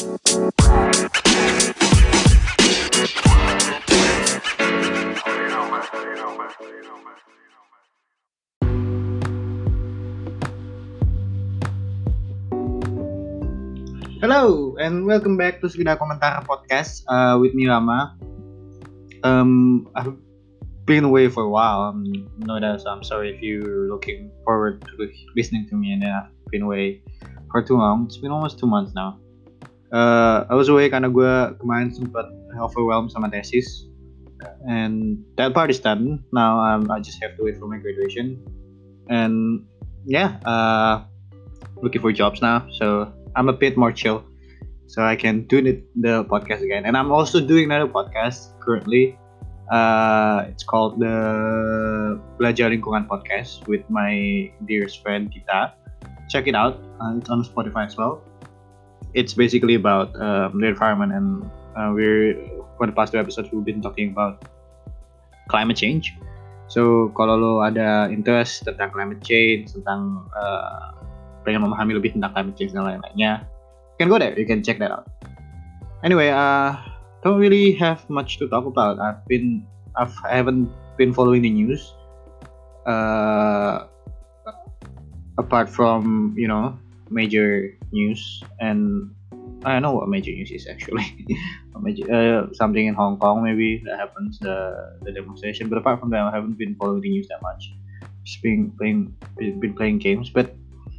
Hello and welcome back to Sekedar Komentar Podcast uh, with me Rama. Um, I've been away for a while. I'm doubt, so I'm sorry if you're looking forward to listening to me and then I've been away for too long. It's been almost two months now. Uh, I was away karena gue kemarin sempat overwhelmed sama tesis, and that part is done. Now um, I just have to wait for my graduation, and yeah, uh, looking for jobs now. So I'm a bit more chill so I can do the, the podcast again. And I'm also doing another podcast currently. Uh, it's called the Belajar Lingkungan Podcast with my dearest friend Kita. Check it out. Uh, it's on Spotify as well. It's basically about um, the environment, and uh, we're for the past two episodes we've been talking about climate change. So kalau lo ada interest tentang climate change, tentang uh, pengen memahami lebih tentang climate change dan lain-lainnya, can go there. You can check that out. Anyway, uh, don't really have much to talk about. I've been, I've, I haven't been following the news. Uh, apart from you know major news, and I don't know what major news is actually. major, uh, something in Hong Kong maybe that happens the the demonstration. But apart from that, I haven't been following the news that much. Just been playing, been playing games. But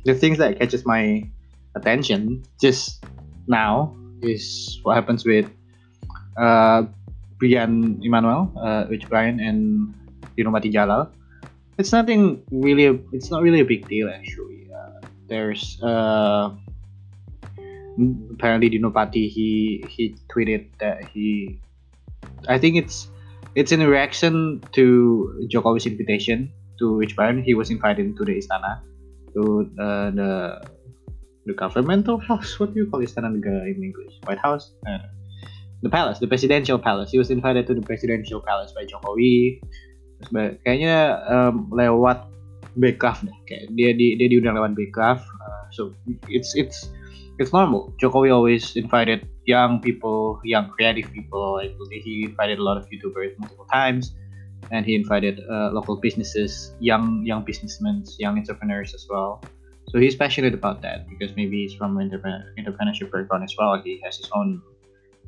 the things that catches my attention just now is what happens with uh, Brian Imanuel, uh, Rich Brian, and Dino Patti Djalal. It's nothing really. It's not really a big deal actually. Uh, there's uh, apparently Dino Pati he he tweeted that he. I think it's it's in reaction to Jokowi's invitation to Rich Brian. He was invited to the Istana to uh, the the governmental house. What do you call Istana Negara in English? White House? Uh, the palace, the presidential palace. He was invited to the presidential palace by Jokowi. Terus kayaknya um, lewat Bekraf deh. Kayak dia di, dia diundang lewat Bekraf. Uh, so it's it's it's normal. Jokowi always invited young people, young creative people. Like he invited a lot of YouTubers multiple times, and he invited uh, local businesses, young young businessmen, young entrepreneurs as well. So he's passionate about that because maybe he's from entrepreneur, entrepreneurship background as well. He has his own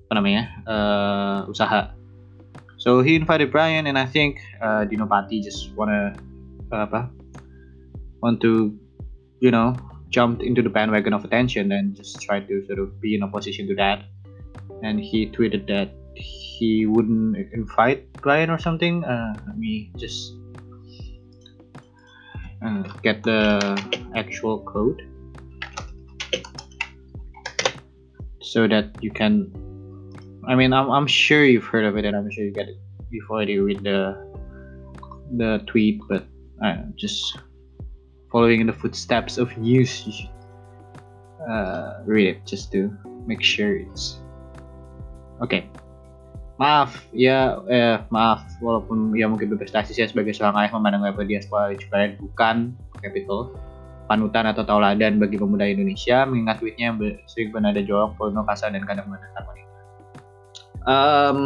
apa namanya uh, usaha. So he invited Brian, and I think uh, Dino Patti just wanna uh, apa want to you know jump into the bandwagon of attention and just tried to sort of be in opposition to that. And he tweeted that he wouldn't invite Brian or something. Uh, let me just and get the actual code so that you can I mean I'm, I'm sure you've heard of it and I'm sure you get it before you read the the tweet but uh, just following in the footsteps of news you should uh, read it just to make sure it's okay maaf ya eh, maaf walaupun ya mungkin berprestasi saya sebagai seorang ayah memandang web diaspora Israel bukan capital panutan atau tauladan bagi pemuda Indonesia mengingat tweetnya yang sering bernada jorok, porno, kasar dan kadang menentang wanita. Um,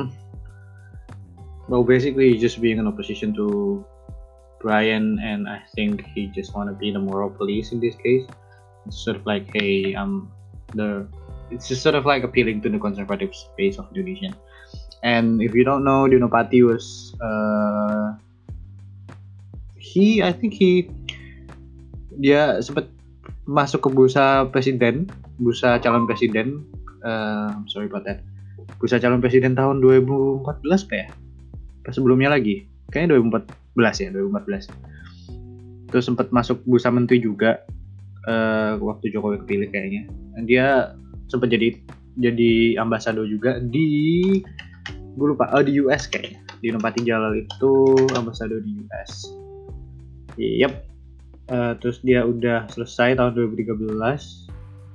well, basically just being in opposition to Brian, and I think he just want to be the moral police in this case. It's sort of like, hey, um, the it's just sort of like appealing to the conservative space of Indonesia. And if you don't know, Dinopati was uh, he I think he dia sempat masuk ke bursa presiden, bursa calon presiden. Uh, sorry about that. Bursa calon presiden tahun 2014 apa ya? Pas sebelumnya lagi. Kayaknya 2014 ya, 2014. Terus sempat masuk bursa menteri juga uh, waktu Jokowi kepilih kayaknya. Dia sempat jadi jadi ambasador juga di gue lupa oh, di US kayaknya. Di Nopati Jalal itu ambasador di US yep. Uh, terus dia udah selesai tahun 2013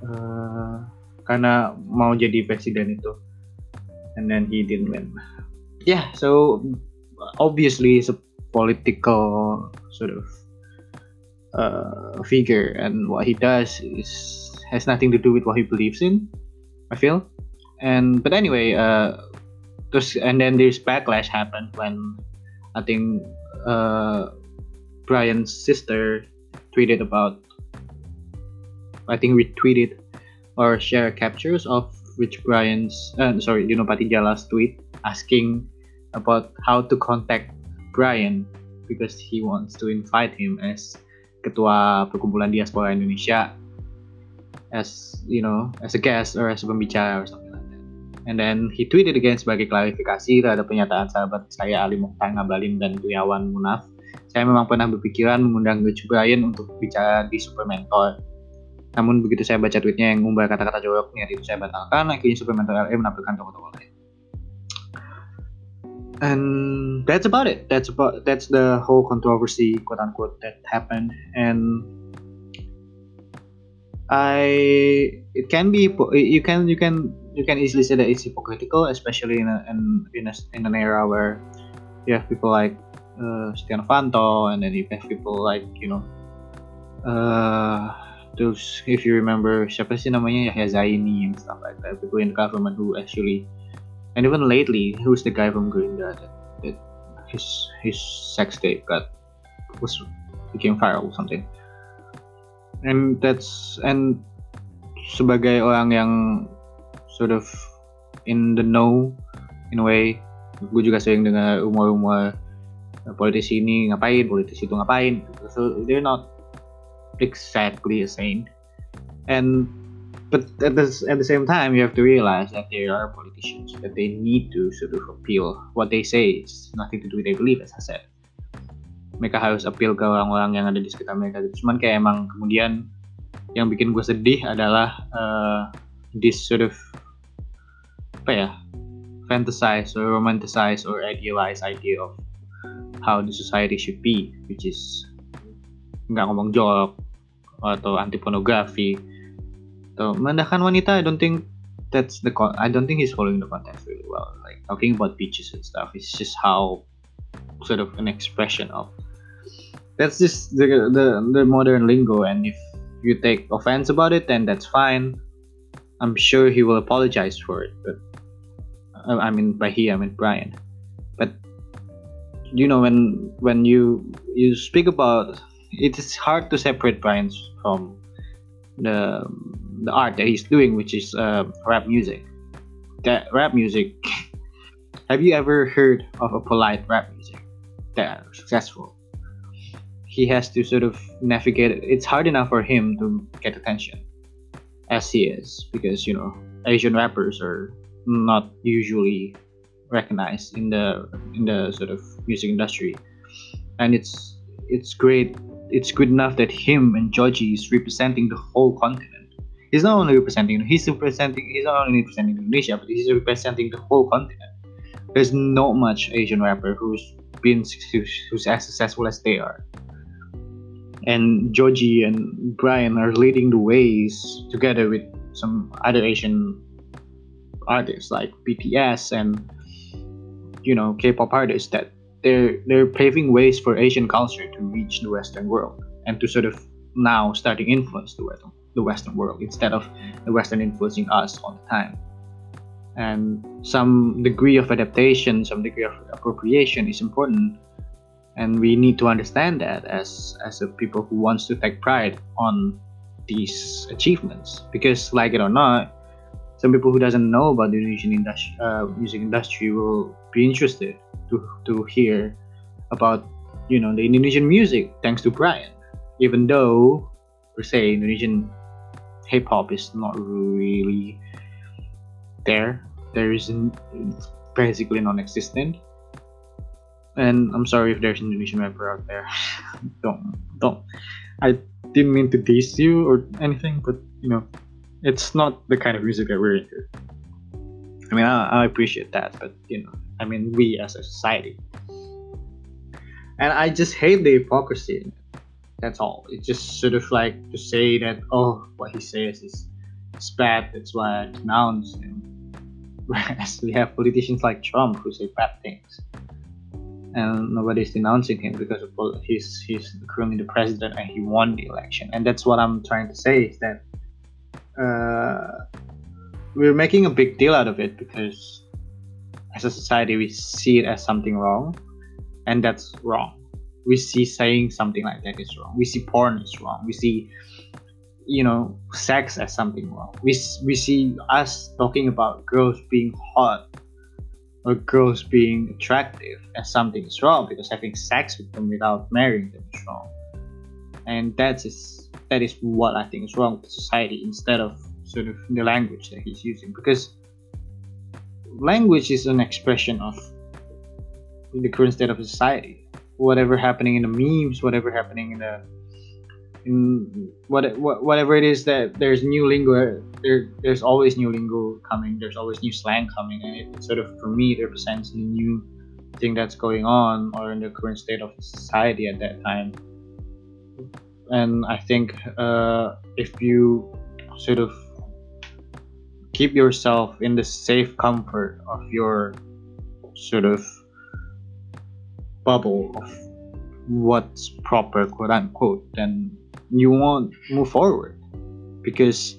uh, karena mau jadi presiden itu. And then he didn't win. Yeah so obviously political sort of uh, figure and what he does is has nothing to do with what he believes in I feel. And but anyway, uh, and then this backlash happened when I think uh, Brian's sister tweeted about I think retweeted or share captures of which Brian's uh, sorry Dino Patti Djalal's tweet asking about how to contact Brian because he wants to invite him as ketua perkumpulan diaspora Indonesia as you know as a guest or as a pembicara or something like that. And then he tweeted again sebagai klarifikasi terhadap pernyataan sahabat saya Ali Mokhtar Ngabalin dan Guyawan Munaf. Saya memang pernah berpikiran mengundang Coach Brian untuk bicara di Super Mentor namun begitu saya baca tweetnya yang ngumbar kata-kata jorok niat itu saya batalkan, akhirnya Superman LA menampilkan tokoh-tokoh lain. And that's about it. That's about that's the whole controversy, quote unquote, that happened. And I it can be you can you can you can easily say that it's hypocritical, especially in a, in in, a, in an era where you have people like uh, Setya Novanto, and then you have people like you know uh, Terus if you remember siapa sih namanya Yahya Zaini and stuff like that, people in the government who actually and even lately, who's the guy from Gerindra that, that his his sex tape got was became viral or something. And that's and sebagai orang yang sort of in the know in a way, gue juga sering dengar rumor-rumor eh, politisi ini ngapain, politisi itu ngapain. So they're not exactly a saint and but at the, at the same time you have to realize that they are politicians that they need to sort of appeal. What they say is nothing to do with their belief as I said. Mereka harus appeal ke orang-orang yang ada di sekitar mereka gitu. cuman kayak emang kemudian yang bikin gue sedih adalah uh, this sort of apa ya fantasize or romanticize or idealize idea of how the society should be which is nggak ngomong jorok atau anti pornografi atau merendahkan wanita I don't think that's the con I don't think he's following the context really well. Like talking about beaches and stuff it's just how sort of an expression of that's just the, the the modern lingo and if you take offense about it then that's fine. I'm sure he will apologize for it but uh, I mean by he I mean Brian. But you know when when you you speak about it is hard to separate Brian's from the the art that he's doing, which is uh, rap music. That rap music. have you ever heard of a polite rap music that successful? He has to sort of navigate. It. It's hard enough for him to get attention, as he is, because you know Asian rappers are not usually recognized in the in the sort of music industry, and it's it's great it's good enough that him and Joji is representing the whole continent. He's not only representing he's representing he's not only representing Indonesia, but he's representing the whole continent. There's not much Asian rapper who's been who's as successful as they are. And Joji and Brian are leading the ways together with some other Asian artists like BTS and you know K-pop artists that they're they're paving ways for Asian culture to reach the Western world and to sort of now starting influence the Western the Western world instead of the Western influencing us all the time. And some degree of adaptation, some degree of appropriation is important, and we need to understand that as as a people who wants to take pride on these achievements. Because, like it or not, some people who doesn't know about the Indonesian uh, music industry will be interested to to hear about you know the Indonesian music thanks to Brian. Even though per se Indonesian hip hop is not really there, there isn't basically non-existent. And I'm sorry if there's an Indonesian rapper out there. don't don't. I didn't mean to diss you or anything, but you know, it's not the kind of music that we're into. I mean, I, I appreciate that, but you know, I mean, we as a society. And I just hate the hypocrisy. That's all. It's just sort of like to say that, oh, what he says is, is bad, that's why I denounce him. Whereas we have politicians like Trump who say bad things. And nobody's denouncing him because of he's he's currently the president and he won the election. And that's what I'm trying to say is that uh, we're making a big deal out of it because as a society we see it as something wrong and that's wrong we see saying something like that is wrong. We see porn is wrong. We see you know sex as something wrong. We, we see us talking about girls being hot or girls being attractive as something is wrong because having sex with them without marrying them is wrong. And that is that is what i think is wrong with society instead of sort of the language that he's using because language is an expression of the current state of society whatever happening in the memes whatever happening in the in what, what whatever it is that there's new lingo there there's always new lingo coming there's always new slang coming and it sort of for me represents the new thing that's going on or in the current state of society at that time. And i think uh, if you sort of keep yourself in the safe comfort of your sort of bubble of what's proper quote unquote then you won't move forward. Because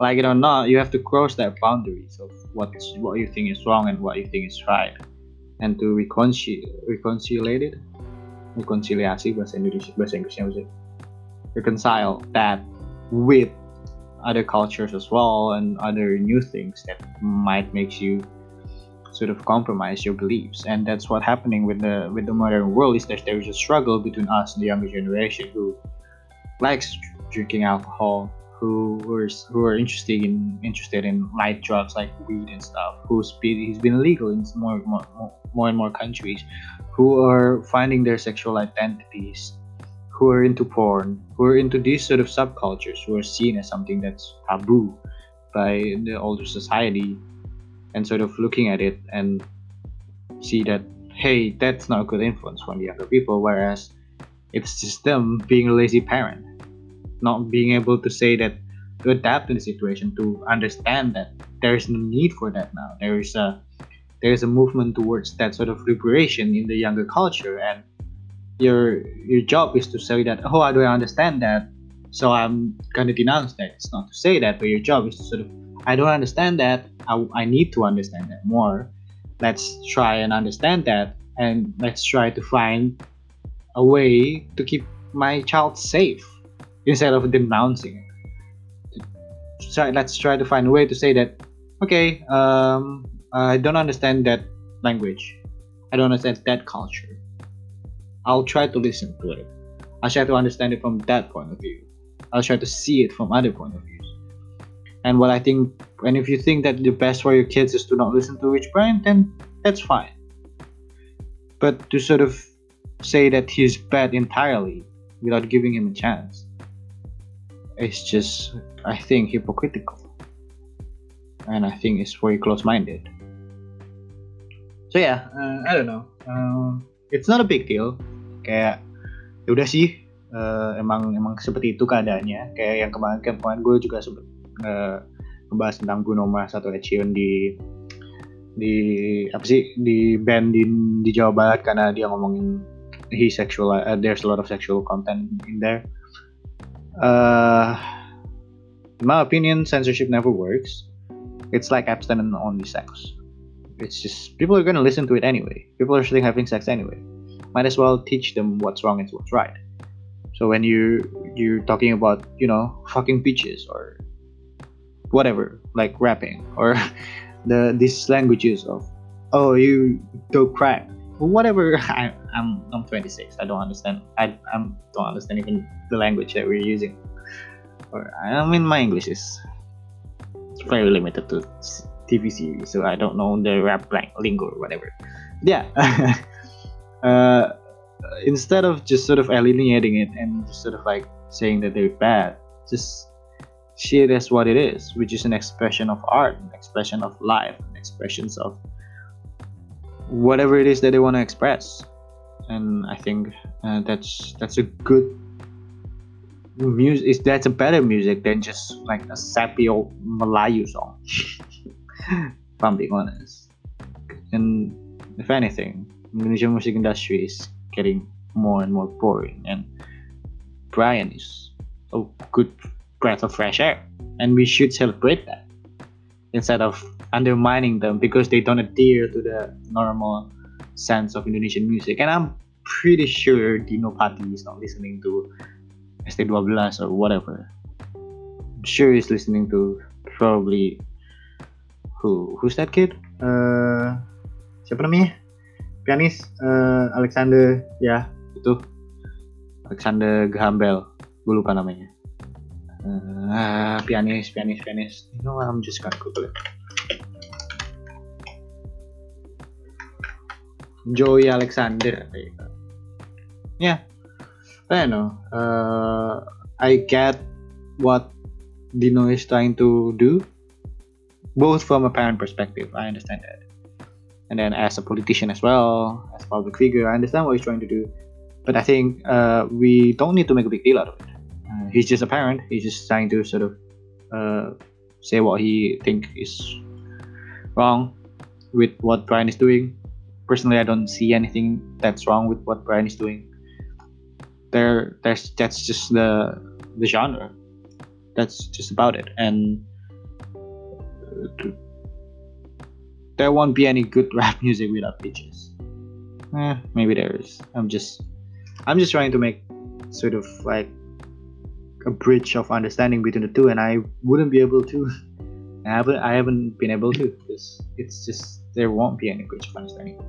like it or not you have to cross that boundaries of what what you think is wrong and what you think is right. And to reconcile reconciliate it bahasa Indonesia bahasa Inggrisnya reconcile that with other cultures as well and other new things that might make you sort of compromise your beliefs. And that's what's happening with the with the modern world is that there is a struggle between us and the younger generation who likes drinking alcohol, who are who are interested in interested in light drugs like weed and stuff, who's been he's been illegal in more, more more and more countries, who are finding their sexual identities, who are into porn, who are into these sort of subcultures, who are seen as something that's taboo by the older society, and sort of looking at it and see that hey, that's not a good influence from the younger people, whereas it's just them being a lazy parent not being able to say that to adapt to the situation to understand that there is no need for that now. There is a there is a movement towards that sort of liberation in the younger culture and your your job is to say that oh i do I understand that? So i'm gonna denounce that. It's not to say that but your job is to sort of i don't understand that i, I need to understand that more let's try and understand that and let's try to find a way to keep my child safe instead of denouncing it. So let's try to find a way to say that, okay, um, I don't understand that language. I don't understand that culture. I'll try to listen to it. I'll try to understand it from that point of view. I'll try to see it from other point of views. And what I think, and if you think that the best for your kids is to not listen to Rich Brian, then that's fine. But to sort of say that he's bad entirely without giving him a chance, it's just I think hypocritical. And I think it's very close-minded. So yeah uh, I don't know. Uh, it's not a big deal. Kayak ya udah sih. Uh, emang emang seperti itu keadaannya. Kayak yang kemarin kemarin gue juga sempet uh, ngebahas tentang atau Ed Sheeran di di apa sih di band di, di Jawa Barat karena dia ngomongin he sexual uh, there's a lot of sexual content in there uh, in my opinion, censorship never works. It's like abstinent only sex. It's just people are gonna listen to it anyway. People are still having sex anyway. Might as well teach them what's wrong and what's right. So when you you're talking about you know fucking bitches or whatever like rapping or the these languages of oh you don't crack. Whatever I, I'm I'm 26 I don't understand I I don't understand even the language that we're using. Or I mean my English is very limited to TV series so I don't know the rap lingo or whatever. Yeah uh, instead of just sort of alienating it and just sort of like saying that they're bad just see it as what it is which is an expression of art an expression of life expressions of whatever it is that they want to express. And i think uh, that's that's a good music is that's a better music than just like a sappy old Malayu song if I'm being honest. And if anything Indonesian music industry is getting more and more boring and Brian is a good breath of fresh air and we should celebrate that instead of undermining them because they don't adhere to the normal sense of Indonesian music. And I'm pretty sure Dino Pati is not listening to ST12 or whatever. I'm sure he's listening to probably who who's that kid? Uh, siapa namanya? Pianis uh, Alexander ya itu Alexander Graham gue lupa namanya. Uh, pianis, pianis, pianis. You know, what? I'm just gonna Google it. Joey Alexander. Yeah, I know. Uh, I get what Dino is trying to do, both from a parent perspective. I understand that, and then as a politician as well, as public figure, I understand what he's trying to do. But I think uh, we don't need to make a big deal out of it. He's just a parent. He's just trying to sort of uh, say what he think is wrong with what Brian is doing personally, I don't see anything that's wrong with what Brian is doing. There, there's that's just the the genre. That's just about it, and uh, there won't be any good rap music without bitches. Eh, maybe there is. I'm just, I'm just trying to make sort of like a bridge of understanding between the two, and I wouldn't be able to. I haven't, I haven't been able to because it's just there won't be any bridge of understanding.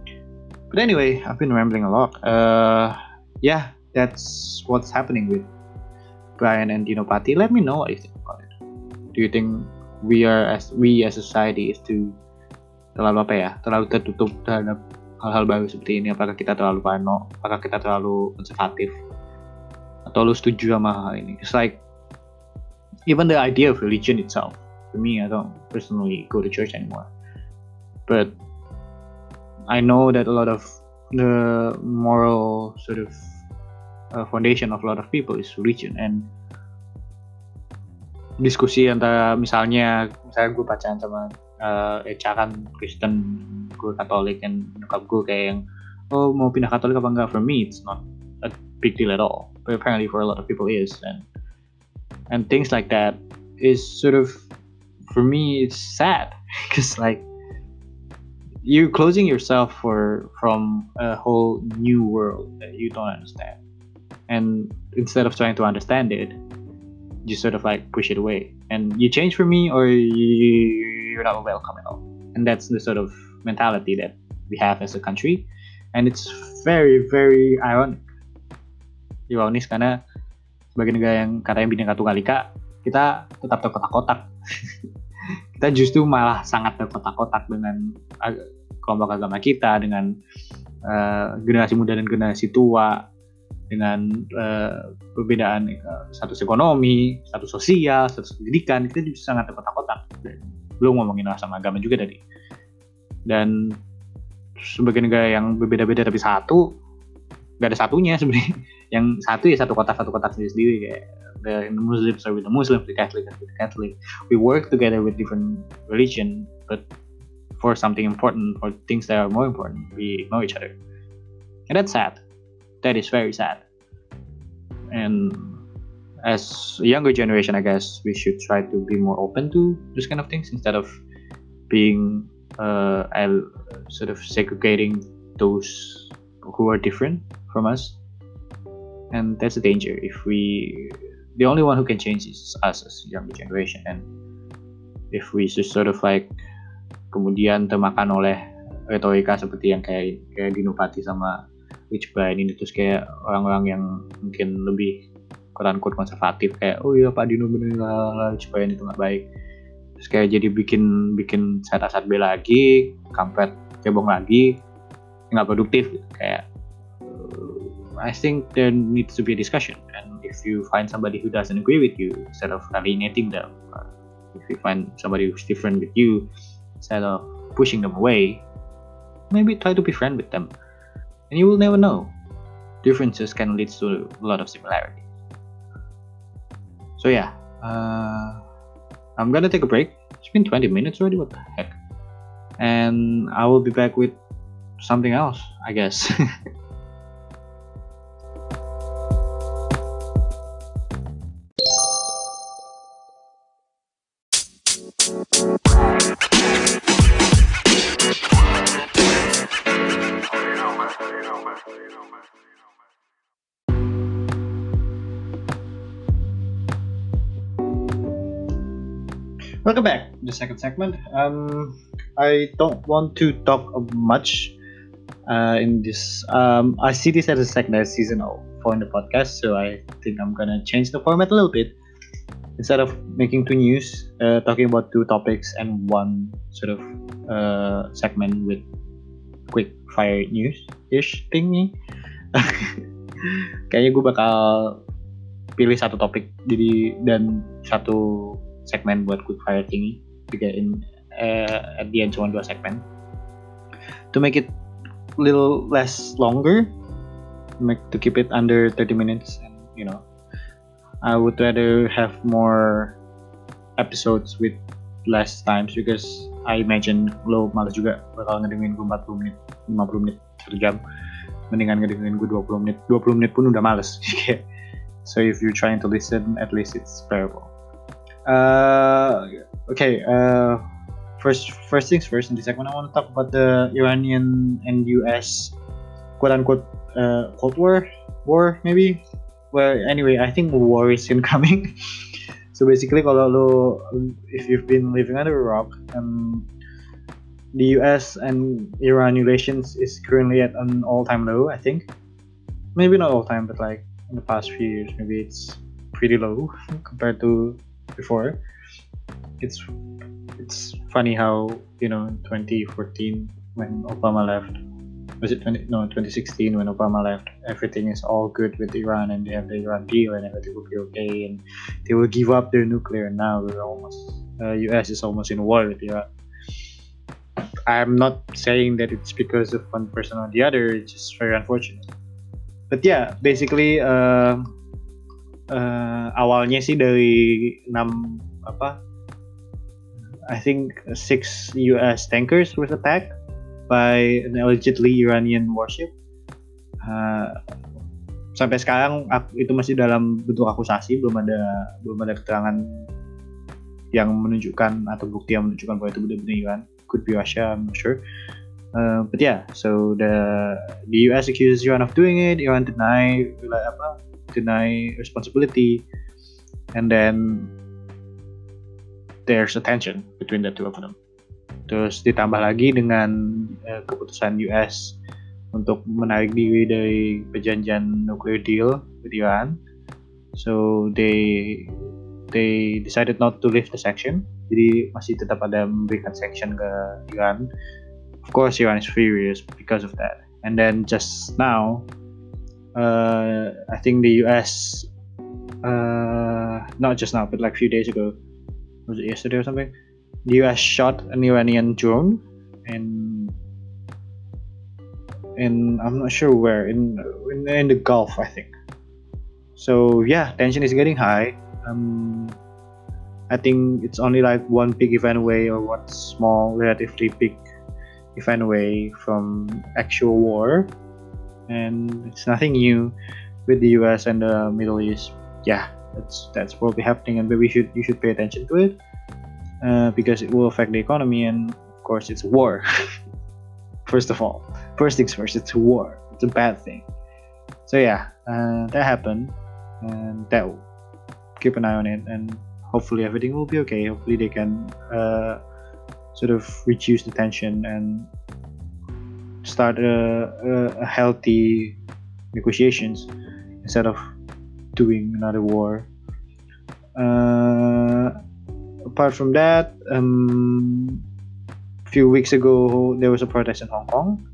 But anyway, I've been rambling a lot. Uh, yeah, that's what's happening with Brian and Dino Pati. Let me know what you think about it. Do you think we are as we as society is too terlalu apa ya? Terlalu tertutup terhadap hal-hal baru seperti ini? Apakah kita terlalu parno? Apakah kita terlalu konservatif? Atau lu setuju sama hal ini? It's like even the idea of religion itself. For me, I don't personally go to church anymore. But I know that a lot of the moral sort of uh, foundation of a lot of people is religion and diskusi antara misalnya misalnya gue pacaran sama uh, Eca kan Kristen gue Katolik dan nyokap gue kayak yang oh mau pindah Katolik apa enggak for me it's not a big deal at all apparently for a lot of people is and and things like that is sort of for me it's sad because like you're closing yourself for from a whole new world that you don't understand. And instead of trying to understand it you sort of like push it away. And you change for me or you, you're not welcome at all. And that's the sort of mentality that we have as a country. And it's very very ironic ironis karena sebagai negara yang katanya bineka tunggal ika kita tetap terkotak-kotak kita justru malah sangat terkotak-kotak dengan kelompok agama kita dengan uh, generasi muda dan generasi tua dengan uh, perbedaan uh, status ekonomi, status sosial, status pendidikan kita bisa sangat terkotak-kotak. Belum ngomongin sama agama juga tadi. Dan sebagai negara yang berbeda-beda tapi satu, nggak ada satunya sebenarnya. Yang satu ya satu kotak satu kotak sendiri sendiri kayak the, the Muslims are with the Muslims, the Catholic are with the Catholic. We work together with different religion, but for something important or things that are more important, we know each other, and that's sad. That is very sad. And as a younger generation, I guess we should try to be more open to those kind of things instead of being uh, sort of segregating those who are different from us. And that's a danger if we the only one who can change is us as younger generation and if we just sort of like kemudian termakan oleh retorika seperti yang kayak kayak Dinopati sama Brian ini terus kayak orang-orang yang mungkin lebih quote konservatif kayak oh iya Pak Dino bener lah Brian itu nggak baik terus kayak jadi bikin bikin saat-saat lagi kampret cebong lagi nggak produktif gitu. kayak I think there needs to be a discussion. And if you find somebody who doesn't agree with you, instead of alienating them, uh, if you find somebody who's different with you, instead of pushing them away, maybe try to be friend with them. And you will never know. Differences can lead to a lot of similarities. So yeah, uh, I'm gonna take a break. It's been 20 minutes already. What the heck? And I will be back with something else, I guess. Welcome back. The second segment. Um, I don't want to talk much uh, in this. Um, I see this as a second season for the podcast, so I think I'm gonna change the format a little bit. Instead of making two news, uh, talking about two topics and one sort of uh, segment with quick fire news ish thingy. Kayaknya gue bakal pilih satu topik jadi dan satu segmen buat quick fire thingy. Juga in uh, at the end cuma dua segmen. To make it little less longer make to keep it under 30 minutes and you know I would rather have more episodes with less times because I imagine lo malas juga bakal ngedengerin gue 40 menit 50 menit 1 jam. Mendingan ngedengerin gue 20 menit 20 menit pun udah males. So if you're trying to listen at least it's bearable uh, okay uh, first first things first in this segment I want to talk about the Iranian and US quote unquote uh, Cold War war maybe? Well anyway I think war is incoming so basically kalau if you've been living under a rock um, the US and Iran relations is currently at an all-time low I think. Maybe not all time but like in the past few years maybe it's pretty low compared to before. It's it's funny how you know in 2014 when Obama left was it 20, no 2016 when Obama left everything is all good with Iran and they have the Iran deal and everything will be okay and they will give up their nuclear now we're almost uh, US is almost in war with Iran. I'm not saying that it's because of one person or the other it's just very unfortunate. But yeah basically uh, uh, awalnya sih dari 6 apa I think six US tankers was attacked by an allegedly Iranian warship. Uh, sampai sekarang itu masih dalam bentuk akusasi, belum ada belum ada keterangan yang menunjukkan atau bukti yang menunjukkan bahwa itu benar-benar Iran. Could be Russia, I'm not sure. Uh, but yeah, so the the US accuses Iran of doing it. Iran deny apa? Deny responsibility, and then there's a tension between the two of them. Terus ditambah lagi dengan uh, keputusan US untuk menarik diri dari perjanjian nuclear deal with Iran. So they they decided not to lift the sanction. Jadi masih tetap ada memberikan sanction ke Iran. Of course Iran is furious because of that. And then just now, uh, I think the US, uh, not just now, but like a few days ago, was it yesterday or something? The US shot an Iranian drone and in I'm not sure where in, in in the Gulf I think. So yeah, tension is getting high. Um, I think it's only like one big event away or one small, relatively big event away from actual war, and it's nothing new with the U.S. and the Middle East. Yeah, that's that's probably happening, and maybe should you should pay attention to it uh, because it will affect the economy, and of course, it's war. first of all, first things first, it's war. It's a bad thing. So yeah, uh, that happened, and that will keep an eye on it, and hopefully everything will be okay. Hopefully they can uh, sort of reduce the tension and start a, a, healthy negotiations instead of doing another war. Uh, apart from that, um, a few weeks ago there was a protest in Hong Kong.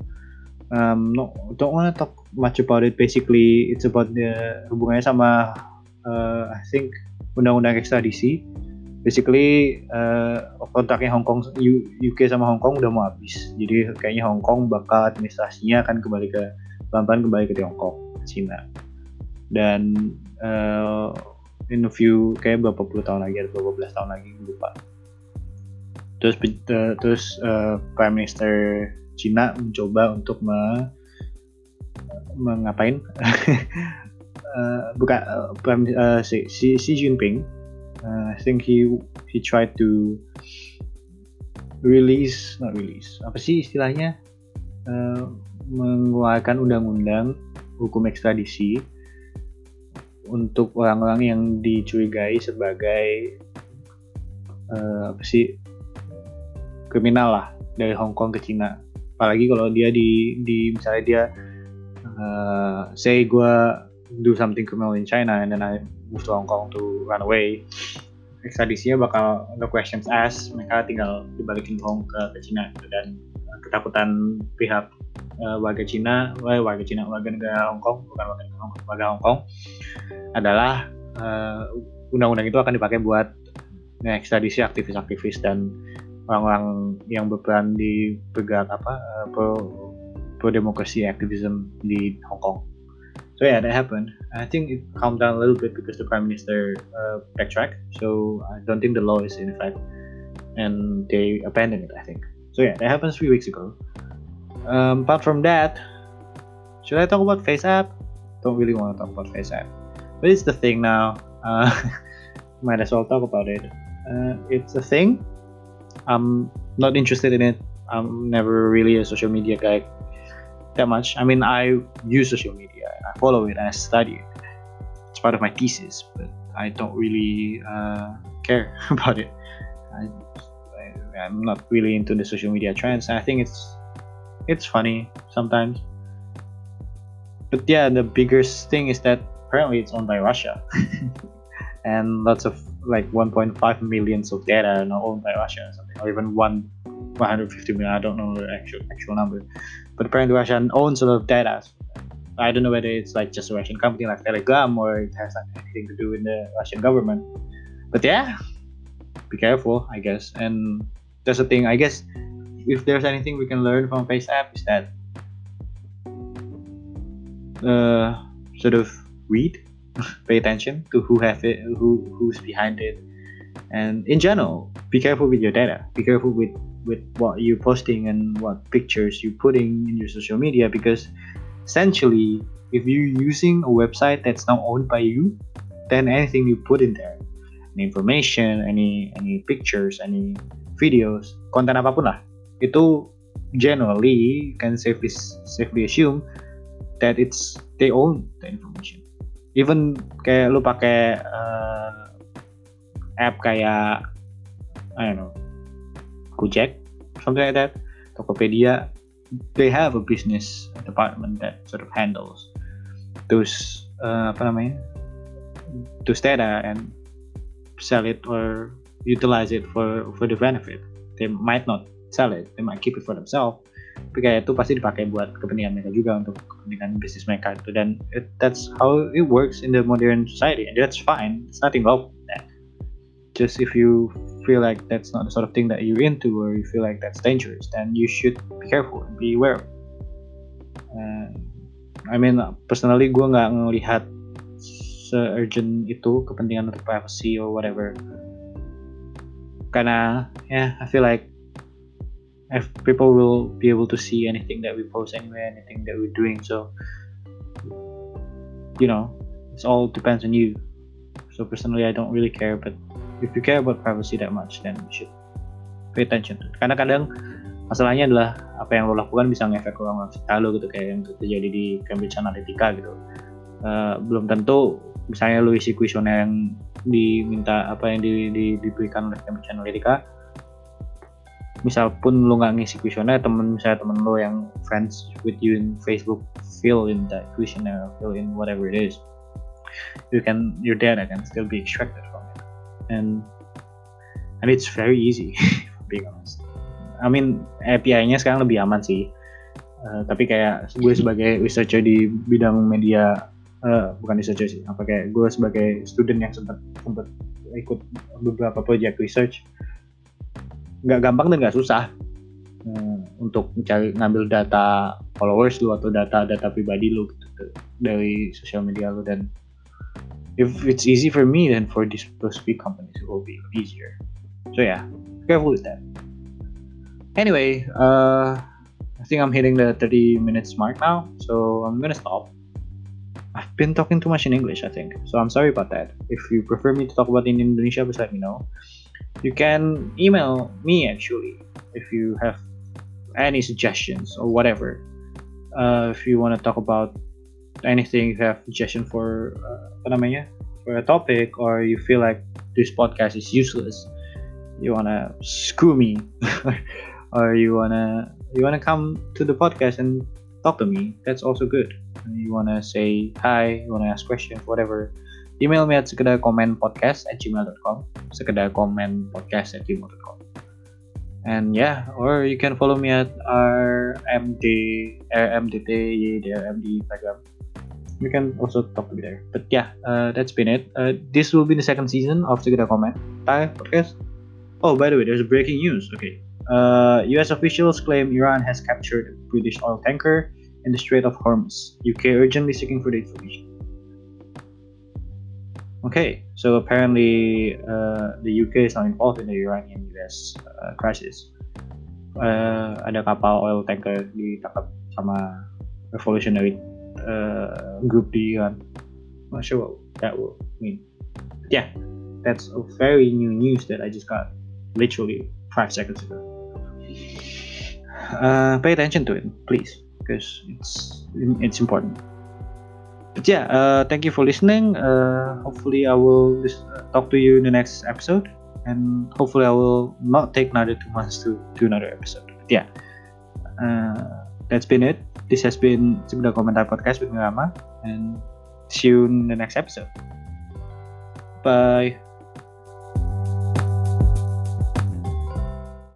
Um, no, don't want to talk much about it. Basically, it's about the hubungannya sama uh, I think undang-undang ekstradisi. Basically, uh, kontraknya Hong Kong UK sama Hong Kong udah mau habis. Jadi kayaknya Hong Kong bakal administrasinya akan kembali ke pelan-pelan kembali ke Tiongkok, Cina. Dan uh, in a few kayak berapa puluh tahun lagi atau berapa belas tahun lagi lupa terus uh, terus uh, prime minister Cina mencoba untuk me, mengapain uh, bukan uh, prime uh, si, si Xi Jinping uh, I think he he tried to release not release apa sih istilahnya? Uh, mengeluarkan undang-undang hukum ekstradisi untuk orang-orang yang dicurigai sebagai uh, apa sih? Kriminal lah dari Hong Kong ke Cina. Apalagi kalau dia di di misalnya dia uh, say gue do something criminal in China and then I move to Hong Kong to run away ekstradisinya bakal no questions asked mereka tinggal dibalikin Hong ke, ke Cina gitu. dan ketakutan pihak uh, warga Cina, eh, warga Cina, warga negara Hong Kong, bukan warga Hong Kong, warga Hong Kong adalah undang undang-undang itu akan dipakai buat ekstradisi aktivis-aktivis dan orang-orang yang berperan di bergerak apa uh, pro pro demokrasi activism di Hong Kong. So yeah, that happened. I think it calmed down a little bit because the prime minister uh, backtracked. So I don't think the law is in effect, and they abandoned it. I think. So yeah, that happened three weeks ago. Um, apart from that, should I talk about FaceApp? Don't really want to talk about FaceApp, but it's the thing now. Uh, might as well talk about it. Uh, it's a thing. I'm not interested in it. I'm never really a social media guy that much. I mean, I use social media, I follow it, and I study it. It's part of my thesis, but I don't really uh, care about it. I, I'm not really into the social media trends. I think it's it's funny sometimes. But yeah, the biggest thing is that apparently it's owned by Russia, and lots of like 1.5 millions of data are owned by Russia or something, or even one 150 million. I don't know the actual actual number, but apparently Russia owns a lot of data. I don't know whether it's like just a Russian company like Telegram or it has anything to do with the Russian government. But yeah, be careful, I guess. And that's the thing. I guess if there's anything we can learn from FaceApp is that uh, sort of read, pay attention to who have it, who who's behind it, and in general, be careful with your data. Be careful with with what you're posting and what pictures you're putting in your social media because essentially if you're using a website that's now owned by you then anything you put in there any information any any pictures any videos konten apa pun lah itu generally can safely safely assume that it's they own the information. Even kayak lu pakai uh, app kayak I don't know Gojek, something like that, Tokopedia, they have a business department that sort of handles those uh, apa namanya those data and sell it or utilize it for for the benefit. They might not sell it, they might keep it for themselves. Tapi kayak itu pasti dipakai buat kepentingan mereka juga untuk kepentingan bisnis mereka itu dan it, that's how it works in the modern society and that's fine. It's nothing wrong. Just if you feel like that's not the sort of thing that you're into or you feel like that's dangerous, then you should be careful and be aware. Uh, I mean, personally gue nggak ngelihat se-urgent itu kepentingan untuk privacy or whatever. Karena, yeah, I feel like if people will be able to see anything that we post anyway, anything that we're doing. So, you know, it's all depends on you. So personally, I don't really care, but if you care about privacy that much then you should pay attention to it. karena kadang masalahnya adalah apa yang lo lakukan bisa ngefek ke orang sekitar lo gitu kayak yang terjadi di Cambridge Analytica gitu uh, belum tentu misalnya lo isi kuesioner yang diminta apa yang di, di, diberikan oleh Cambridge Analytica misal pun lo nggak ngisi kuesioner temen misalnya temen lo yang friends with you in Facebook fill in that questionnaire fill in whatever it is you can your data can still be extracted and and it's very easy being honest. I mean API-nya sekarang lebih aman sih. Uh, tapi kayak gue sebagai researcher di bidang media uh, bukan researcher sih apa kayak gue sebagai student yang sempat sempat ikut beberapa project research nggak gampang dan nggak susah uh, untuk mencari ngambil data followers lu atau data data pribadi lu gitu, dari sosial media lu dan if it's easy for me, then for these those big companies it will be easier. So yeah, careful with that. Anyway, uh, I think I'm hitting the 30 minutes mark now, so I'm gonna stop. I've been talking too much in English, I think, so I'm sorry about that. If you prefer me to talk about in Indonesia, please let me know. You can email me actually if you have any suggestions or whatever. Uh, if you want to talk about anything you have suggestion for uh, namanya for a topic or you feel like this podcast is useless you wanna screw me, or you wanna you wanna come to the podcast and talk to me, that's also good. You wanna say hi, you wanna ask questions, whatever. Email me at sekedar comment podcast at gmail.com. Sekedar comment podcast at gmail.com. And yeah, or you can follow me at rmd MD, RMDT, MD Instagram you can also talk to me there. But yeah, uh, that's been it. Uh, this will be the second season of Segera Comment Thai podcast. Oh, by the way, there's breaking news. Okay. Uh, US officials claim Iran has captured a British oil tanker in the Strait of Hormuz. UK urgently seeking for the information. Okay, so apparently uh, the UK is not involved in the Iranian-US uh, crisis. Uh, ada kapal oil tanker ditangkap sama revolutionary uh, group di Iran. Not sure what that will mean. But yeah, that's a very new news that I just got literally five seconds ago. Uh, pay attention to it, please, because it's it's important. But yeah, uh, thank you for listening. Uh, hopefully, I will uh, talk to you in the next episode, and hopefully, I will not take another two months to do another episode. But yeah, uh, that's been it. This has been Sebelah Komentar Podcast with Mirama, and see you in the next episode. Bye.